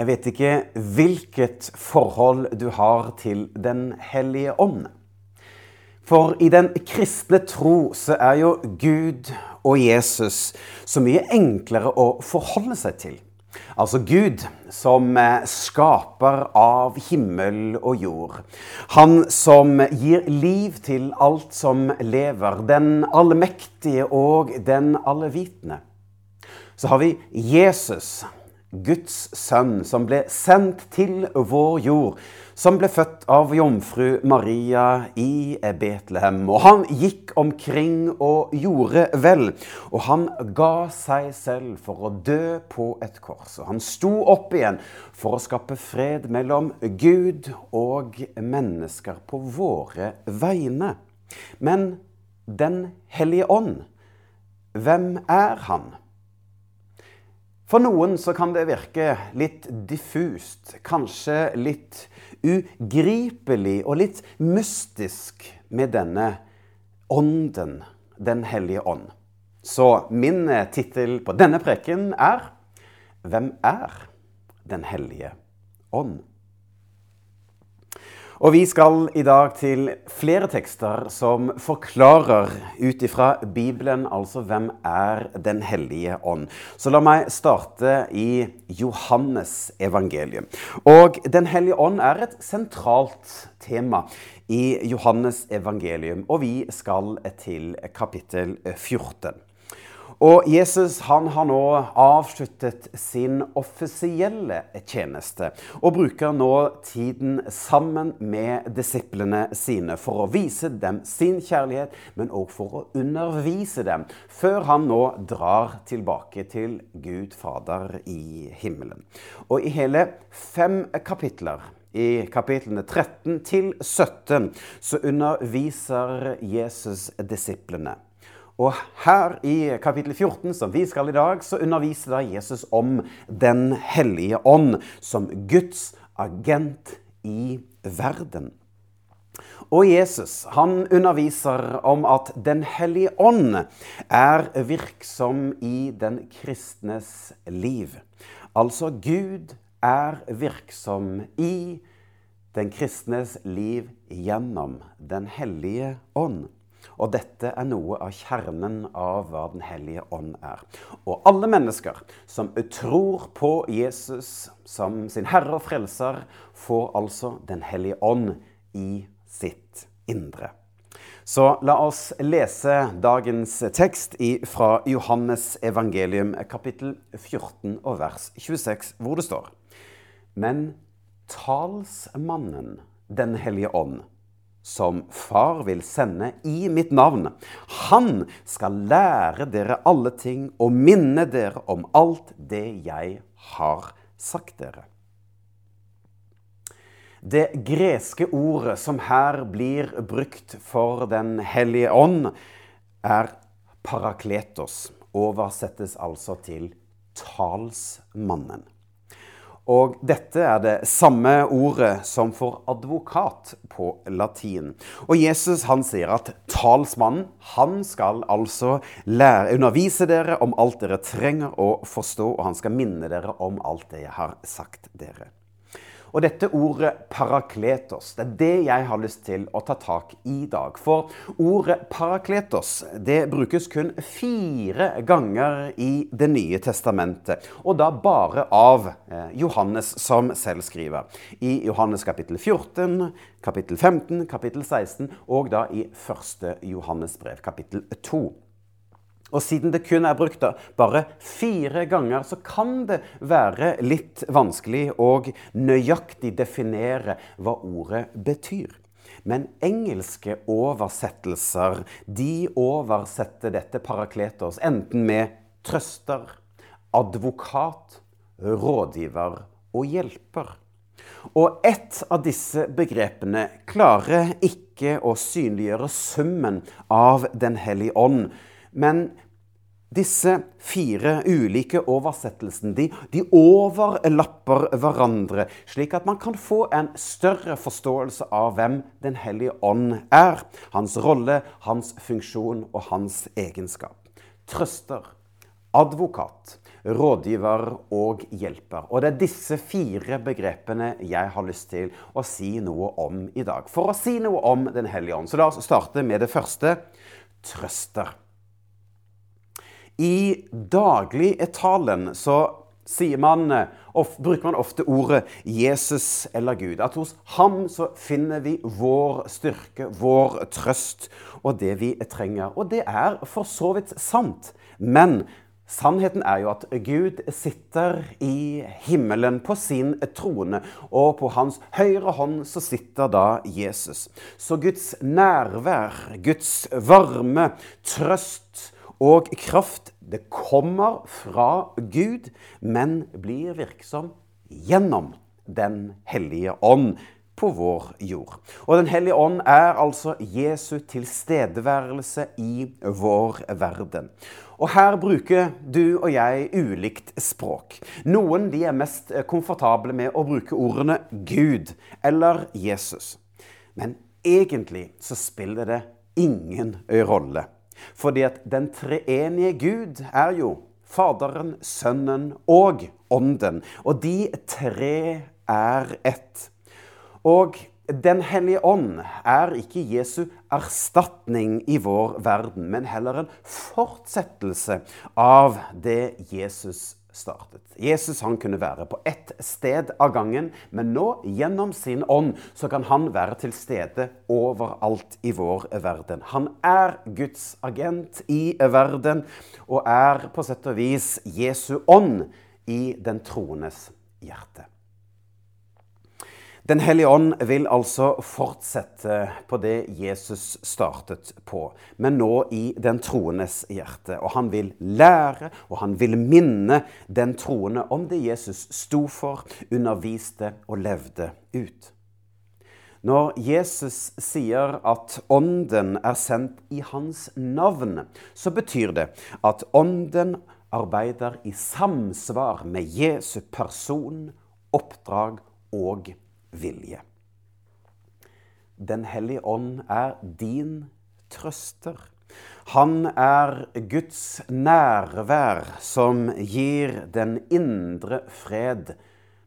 Jeg vet ikke hvilket forhold du har til Den hellige ånd. For i den kristne tro så er jo Gud og Jesus så mye enklere å forholde seg til. Altså Gud som skaper av himmel og jord. Han som gir liv til alt som lever. Den allmektige og den allevitende. Så har vi Jesus Guds sønn, som ble sendt til vår jord, som ble født av jomfru Maria i Betlehem. Og han gikk omkring og gjorde vel, og han ga seg selv for å dø på et kors. Og han sto opp igjen for å skape fred mellom Gud og mennesker på våre vegne. Men Den hellige ånd, hvem er han? For noen så kan det virke litt diffust, kanskje litt ugripelig og litt mystisk med denne ånden, Den hellige ånd. Så min tittel på denne preken er Hvem er Den hellige ånd? Og vi skal i dag til flere tekster som forklarer ut ifra Bibelen altså hvem er Den hellige ånd. Så la meg starte i Johannes evangelium. Og Den hellige ånd er et sentralt tema i Johannes evangelium, og vi skal til kapittel 14. Og Jesus han har nå avsluttet sin offisielle tjeneste og bruker nå tiden sammen med disiplene sine for å vise dem sin kjærlighet, men òg for å undervise dem, før han nå drar tilbake til Gud Fader i himmelen. Og i hele fem kapitler i kapitlene 13 til 17 så underviser Jesus disiplene. Og her i kapittel 14, som vi skal i dag, så underviser da Jesus om Den hellige ånd som Guds agent i verden. Og Jesus han underviser om at Den hellige ånd er virksom i den kristnes liv. Altså Gud er virksom i den kristnes liv gjennom Den hellige ånd. Og dette er noe av kjernen av hva Den hellige ånd er. Og alle mennesker som tror på Jesus som sin herre og frelser, får altså Den hellige ånd i sitt indre. Så la oss lese dagens tekst fra Johannes evangelium kapittel 14 og vers 26, hvor det står Men talsmannen, Den hellige ånd, som Far vil sende i mitt navn. Han skal lære dere alle ting og minne dere om alt det jeg har sagt dere. Det greske ordet som her blir brukt for Den hellige ånd, er parakletos. Oversettes altså til talsmannen. Og dette er det samme ordet som for advokat på latin. Og Jesus han sier at talsmannen han skal altså lære, undervise dere om alt dere trenger å forstå, og han skal minne dere om alt det jeg har sagt dere. Og dette ordet parakletos, det er det jeg har lyst til å ta tak i i dag. For ordet parakletos det brukes kun fire ganger i Det nye testamentet. Og da bare av eh, Johannes som selv skriver. I Johannes kapittel 14, kapittel 15, kapittel 16 og da i første Johannes brev, kapittel 2. Og siden det kun er brukt bare fire ganger, så kan det være litt vanskelig å nøyaktig definere hva ordet betyr. Men engelske oversettelser de oversetter dette parakletos enten med trøster, advokat, rådgiver og hjelper. Og ett av disse begrepene klarer ikke å synliggjøre summen av Den hellige ånd men disse fire ulike oversettelsene de, de, overlapper hverandre, slik at man kan få en større forståelse av hvem Den hellige ånd er. Hans rolle, hans funksjon og hans egenskap. Trøster, advokat, rådgiver og hjelper. Og det er disse fire begrepene jeg har lyst til å si noe om i dag. For å si noe om Den hellige ånd, så la oss starte med det første trøster. I dagligtalen så man, of, bruker man ofte ordet Jesus eller Gud. At hos ham så finner vi vår styrke, vår trøst og det vi trenger. Og det er for så vidt sant. Men Sannheten er jo at Gud sitter i himmelen på sin trone, og på hans høyre hånd så sitter da Jesus. Så Guds nærvær, Guds varme, trøst og kraft, det kommer fra Gud, men blir virksom gjennom Den hellige ånd på vår jord. Og Den hellige ånd er altså Jesu tilstedeværelse i vår verden. Og her bruker du og jeg ulikt språk. Noen de er mest komfortable med å bruke ordene Gud eller Jesus. Men egentlig så spiller det ingen rolle. Fordi at den treenige Gud er jo Faderen, Sønnen og Ånden. Og de tre er ett. Og Den hellige ånd er ikke Jesu erstatning i vår verden, men heller en fortsettelse av det Jesus startet. Jesus han kunne være på ett sted av gangen, men nå, gjennom sin ånd, så kan han være til stede overalt i vår verden. Han er Guds agent i verden, og er på sett og vis Jesu ånd i den troendes hjerte. Den hellige ånd vil altså fortsette på det Jesus startet på, men nå i den troendes hjerte. Og han vil lære, og han vil minne den troende om det Jesus sto for, underviste og levde ut. Når Jesus sier at Ånden er sendt i hans navn, så betyr det at Ånden arbeider i samsvar med Jesu person, oppdrag og vilje. Den hellige ånd er din trøster. Han er Guds nærvær som gir den indre fred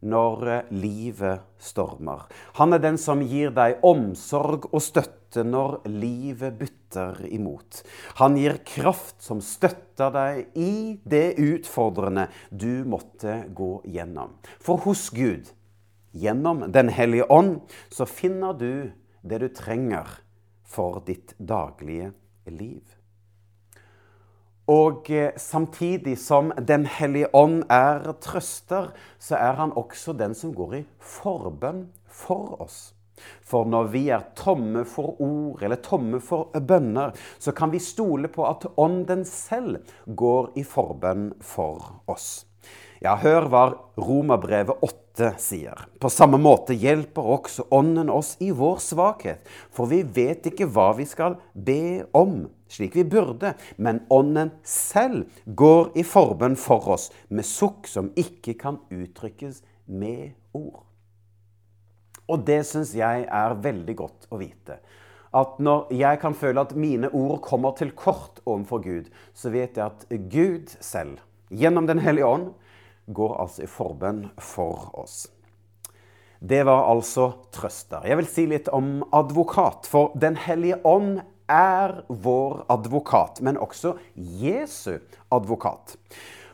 når livet stormer. Han er den som gir deg omsorg og støtte når livet bytter imot. Han gir kraft som støtter deg i det utfordrende du måtte gå gjennom. For hos Gud Gjennom Den hellige ånd så finner du det du trenger for ditt daglige liv. Og eh, samtidig som Den hellige ånd er trøster, så er han også den som går i forbønn for oss. For når vi er tomme for ord eller tomme for bønner, så kan vi stole på at Ånden selv går i forbønn for oss. Ja, hør hva Romerbrevet 8 sier. På samme måte hjelper også Ånden oss i vår svakhet, for vi vet ikke hva vi skal be om, slik vi burde, men Ånden selv går i forbønn for oss med sukk som ikke kan uttrykkes med ord. Og det syns jeg er veldig godt å vite. At når jeg kan føle at mine ord kommer til kort overfor Gud, så vet jeg at Gud selv, gjennom Den hellige ånd, går altså i forbønn for oss. Det var altså trøster. Jeg vil si litt om advokat. For Den hellige ånd er vår advokat, men også Jesu advokat.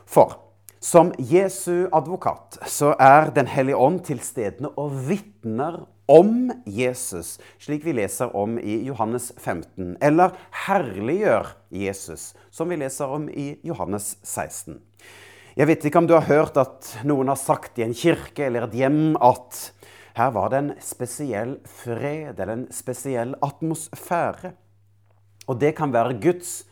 For som Jesu advokat så er Den hellige ånd til stedene og vitner om Jesus, slik vi leser om i Johannes 15. Eller herliggjør Jesus, som vi leser om i Johannes 16. Jeg vet ikke om du har hørt at noen har sagt i en kirke eller et hjem at her var det en spesiell fred eller en spesiell atmosfære. Og det kan være Guds,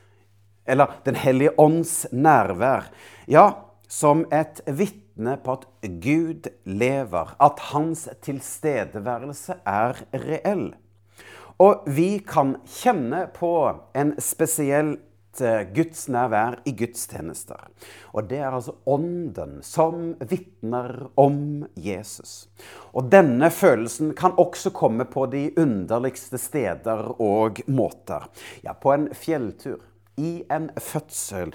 eller Den hellige ånds nærvær. Ja, som et vitne på at Gud lever, at hans tilstedeværelse er reell. Og vi kan kjenne på en spesiell Guds nærvær i gudstjenester. Og det er altså Ånden som vitner om Jesus. Og denne følelsen kan også komme på de underligste steder og måter. Ja, på en fjelltur, i en fødsel,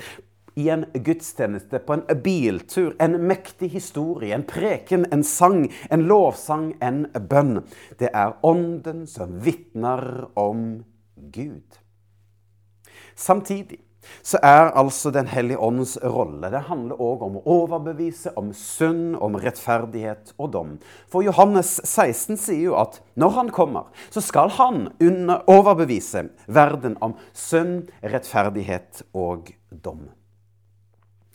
i en gudstjeneste, på en biltur, en mektig historie, en preken, en sang, en lovsang, en bønn. Det er Ånden som vitner om Gud. Samtidig så er altså Den hellige åndens rolle Det handler òg om å overbevise, om synd, om rettferdighet og dom. For Johannes 16 sier jo at når han kommer, så skal han overbevise verden om synd, rettferdighet og dom.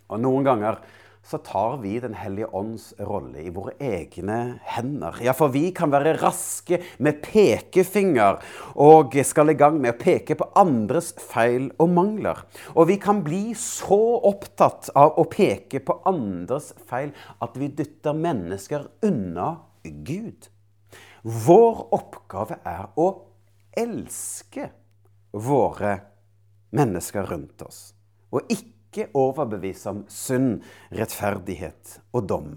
Og noen ganger så tar vi Den hellige ånds rolle i våre egne hender. Ja, for vi kan være raske med pekefinger og skal i gang med å peke på andres feil og mangler. Og vi kan bli så opptatt av å peke på andres feil at vi dytter mennesker unna Gud. Vår oppgave er å elske våre mennesker rundt oss, og ikke ikke overbevise om synd, rettferdighet og dom.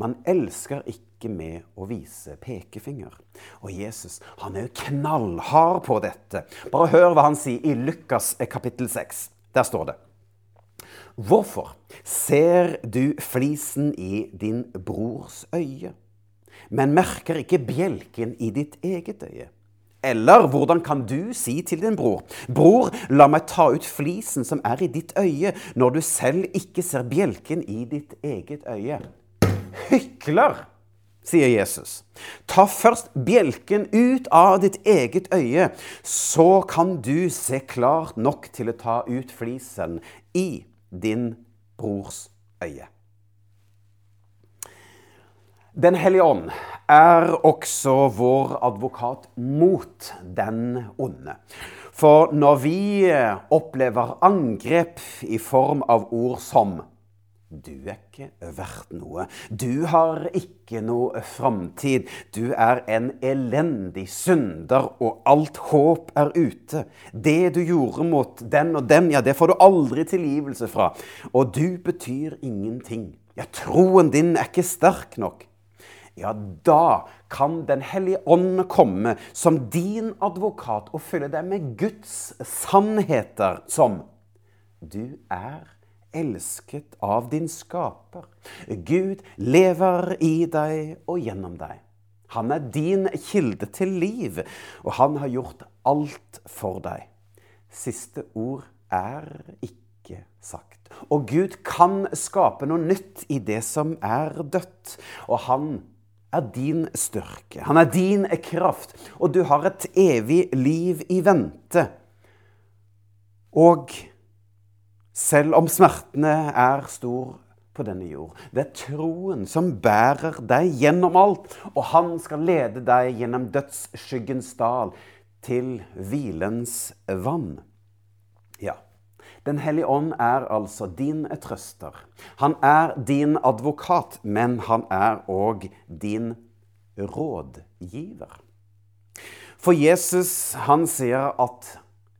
Man elsker ikke med å vise pekefinger. Og Jesus han er jo knallhard på dette. Bare hør hva han sier i Lukas kapittel 6. Der står det. Hvorfor ser du flisen i din brors øye, men merker ikke bjelken i ditt eget øye? Eller hvordan kan du si til din bror, 'Bror, la meg ta ut flisen som er i ditt øye', når du selv ikke ser bjelken i ditt eget øye? Hykler, sier Jesus. Ta først bjelken ut av ditt eget øye, så kan du se klart nok til å ta ut flisen i din brors øye. Den hellige ånd er også vår advokat mot den onde. For når vi opplever angrep i form av ord som du er ikke verdt noe. Du har ikke noe framtid. Du er en elendig synder, og alt håp er ute. Det du gjorde mot den og den, ja, det får du aldri tilgivelse fra. Og du betyr ingenting. Ja, troen din er ikke sterk nok ja, da kan Den hellige ånd komme som din advokat og fylle deg med Guds sannheter som Du er elsket av din skaper. Gud lever i deg og gjennom deg. Han er din kilde til liv, og han har gjort alt for deg. Siste ord er ikke sagt. Og Gud kan skape noe nytt i det som er dødt. Og han er din styrke. Han er din kraft. Og du har et evig liv i vente. Og selv om smertene er stor på denne jord, det er troen som bærer deg gjennom alt. Og han skal lede deg gjennom dødsskyggens dal til hvilens vann. Ja. Den hellige ånd er altså din trøster. Han er din advokat, men han er òg din rådgiver. For Jesus han sier at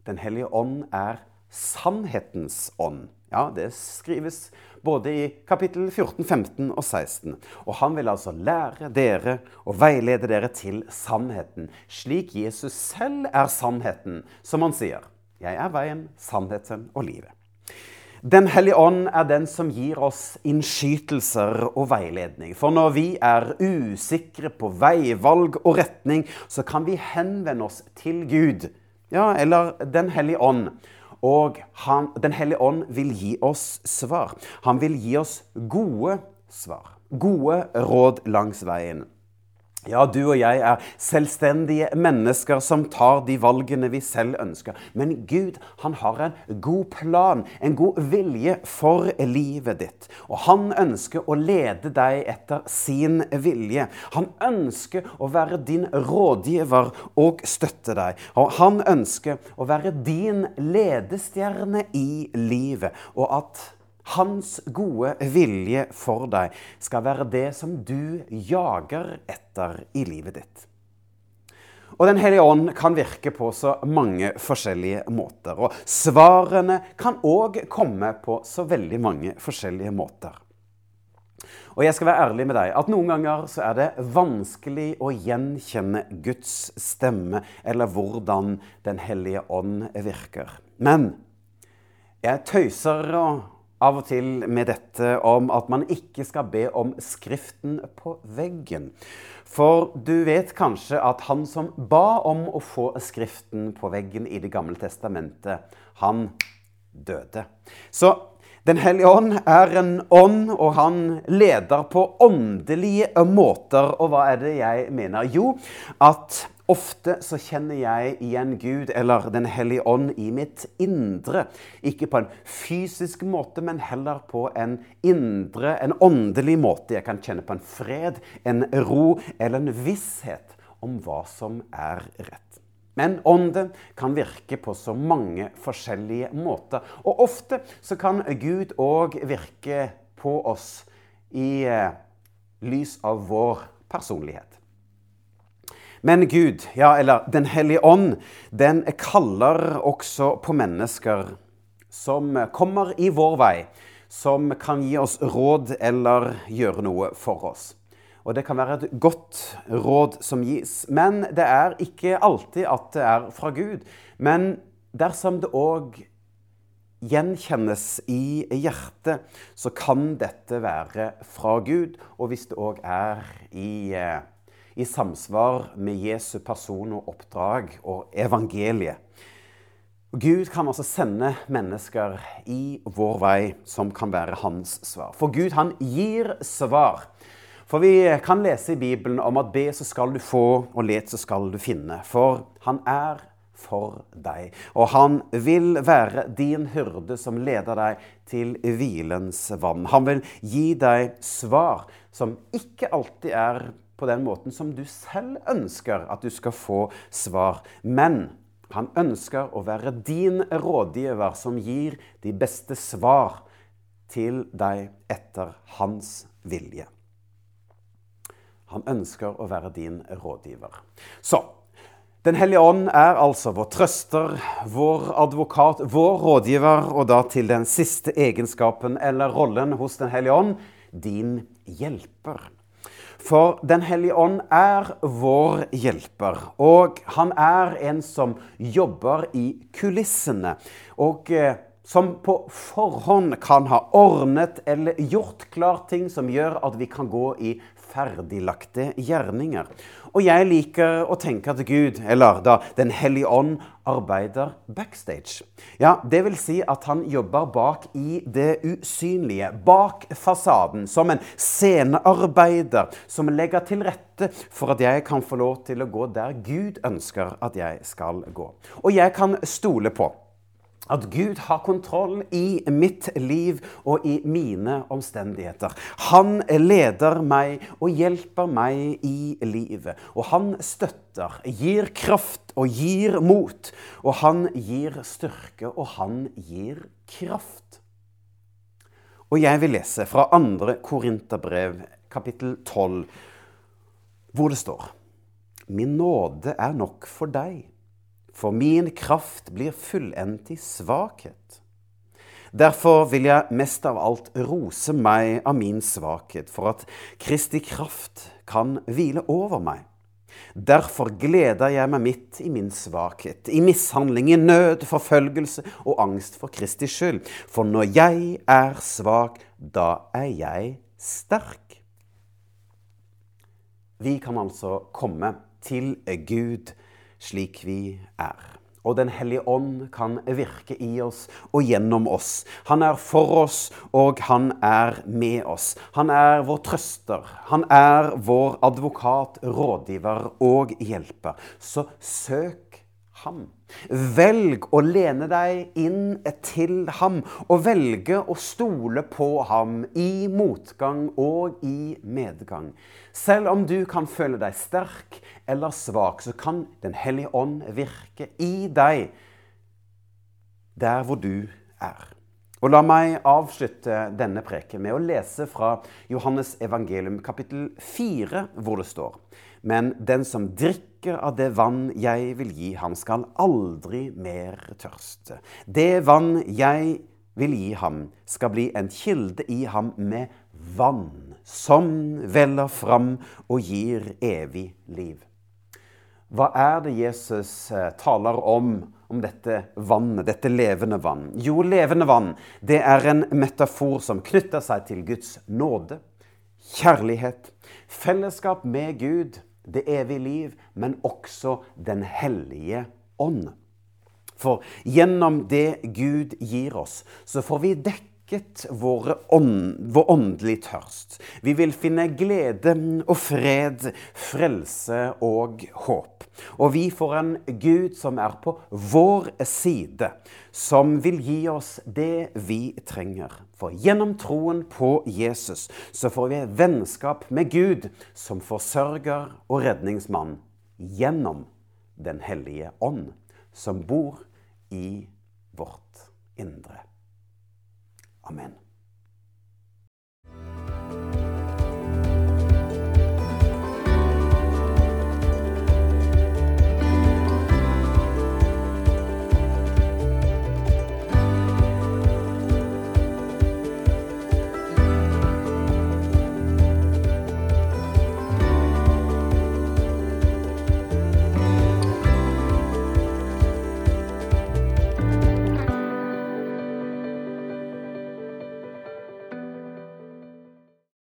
Den hellige ånd er sannhetens ånd. Ja, Det skrives både i kapittel 14, 15 og 16. Og han vil altså lære dere og veilede dere til sannheten, slik Jesus selv er sannheten, som han sier. Jeg er veien, sannheten og livet. Den hellige ånd er den som gir oss innskytelser og veiledning. For når vi er usikre på veivalg og retning, så kan vi henvende oss til Gud, ja, eller Den hellige ånd. Og han, Den hellige ånd vil gi oss svar. Han vil gi oss gode svar. Gode råd langs veien. Ja, du og jeg er selvstendige mennesker som tar de valgene vi selv ønsker. Men Gud han har en god plan, en god vilje for livet ditt. Og han ønsker å lede deg etter sin vilje. Han ønsker å være din rådgiver og støtte deg. Og han ønsker å være din ledestjerne i livet. Og at hans gode vilje for deg skal være det som du jager etter i livet ditt. Og Den hellige ånd kan virke på så mange forskjellige måter. Og svarene kan òg komme på så veldig mange forskjellige måter. Og jeg skal være ærlig med deg at noen ganger så er det vanskelig å gjenkjenne Guds stemme, eller hvordan Den hellige ånd virker. Men Jeg tøyser av og til med dette om at man ikke skal be om skriften på veggen. For du vet kanskje at han som ba om å få skriften på veggen i Det gamle testamentet, han døde. Så Den hellige ånd er en ånd, og han leder på åndelige måter. Og hva er det jeg mener? Jo, at Ofte så kjenner jeg igjen Gud eller Den hellige ånd i mitt indre. Ikke på en fysisk måte, men heller på en indre, en åndelig måte. Jeg kan kjenne på en fred, en ro eller en visshet om hva som er rett. Men ånden kan virke på så mange forskjellige måter. Og ofte så kan Gud òg virke på oss i eh, lys av vår personlighet. Men Gud, ja, eller Den hellige ånd, den kaller også på mennesker som kommer i vår vei, som kan gi oss råd eller gjøre noe for oss. Og det kan være et godt råd som gis, men det er ikke alltid at det er fra Gud. Men dersom det òg gjenkjennes i hjertet, så kan dette være fra Gud. Og hvis det òg er i eh, i samsvar med Jesu person og oppdrag og evangeliet. Gud kan altså sende mennesker i vår vei som kan være hans svar. For Gud, han gir svar. For vi kan lese i Bibelen om at be, så skal du få, og let, så skal du finne. For han er for deg. Og han vil være din hyrde som leder deg til hvilens vann. Han vil gi deg svar som ikke alltid er på den måten som du selv ønsker at du skal få svar. Men han ønsker å være din rådgiver som gir de beste svar til deg etter hans vilje. Han ønsker å være din rådgiver. Så Den hellige ånd er altså vår trøster, vår advokat, vår rådgiver, og da til den siste egenskapen eller rollen hos Den hellige ånd din hjelper. For Den hellige ånd er vår hjelper, og han er en som jobber i kulissene. Og eh, som på forhånd kan ha ordnet eller gjort klar ting som gjør at vi kan gå i ferdiglagte gjerninger. Og jeg liker å tenke at Gud, eller da Den hellige ånd, arbeider backstage. Ja, Det vil si at han jobber bak i det usynlige, bak fasaden, som en scenearbeider som legger til rette for at jeg kan få lov til å gå der Gud ønsker at jeg skal gå. Og jeg kan stole på at Gud har kontroll i mitt liv og i mine omstendigheter. Han leder meg og hjelper meg i livet. Og han støtter, gir kraft og gir mot. Og han gir styrke, og han gir kraft. Og jeg vil lese fra 2. Korinterbrev, kapittel 12, hvor det står Min nåde er nok for deg for min kraft blir fullendt i svakhet. Derfor vil jeg mest av alt rose meg av min svakhet, for at Kristi kraft kan hvile over meg. Derfor gleder jeg meg midt i min svakhet, i mishandling, i nød, forfølgelse og angst for Kristi skyld. For når jeg er svak, da er jeg sterk. Vi kan altså komme til Gud slik vi er. Og Den hellige ånd kan virke i oss og gjennom oss. Han er for oss, og han er med oss. Han er vår trøster. Han er vår advokat, rådgiver og hjelper. Så søk ham. Velg å lene deg inn til ham, og velge å stole på ham i motgang og i medgang. Selv om du kan føle deg sterk eller svak, så kan Den hellige ånd virke i deg der hvor du er. Og La meg avslutte denne preken med å lese fra Johannes evangelium kapittel 4, hvor det står Men den som drikker av det vann jeg vil gi ham, skal aldri mer tørste. Det vann jeg vil gi ham, skal bli en kilde i ham med vann, som veller fram og gir evig liv. hva er det Jesus eh, taler om om dette vannet, dette levende vann? Jo, levende vann det er en metafor som knytter seg til Guds nåde, kjærlighet, fellesskap med Gud, det evige liv, men også Den hellige ånd. For gjennom det Gud gir oss, så får vi dekket ånd, vår åndelige tørst. Vi vil finne glede og fred, frelse og håp. Og vi får en Gud som er på vår side, som vil gi oss det vi trenger. For gjennom troen på Jesus så får vi vennskap med Gud som forsørger og redningsmann gjennom Den hellige ånd, som bor i vårt indre. Amen.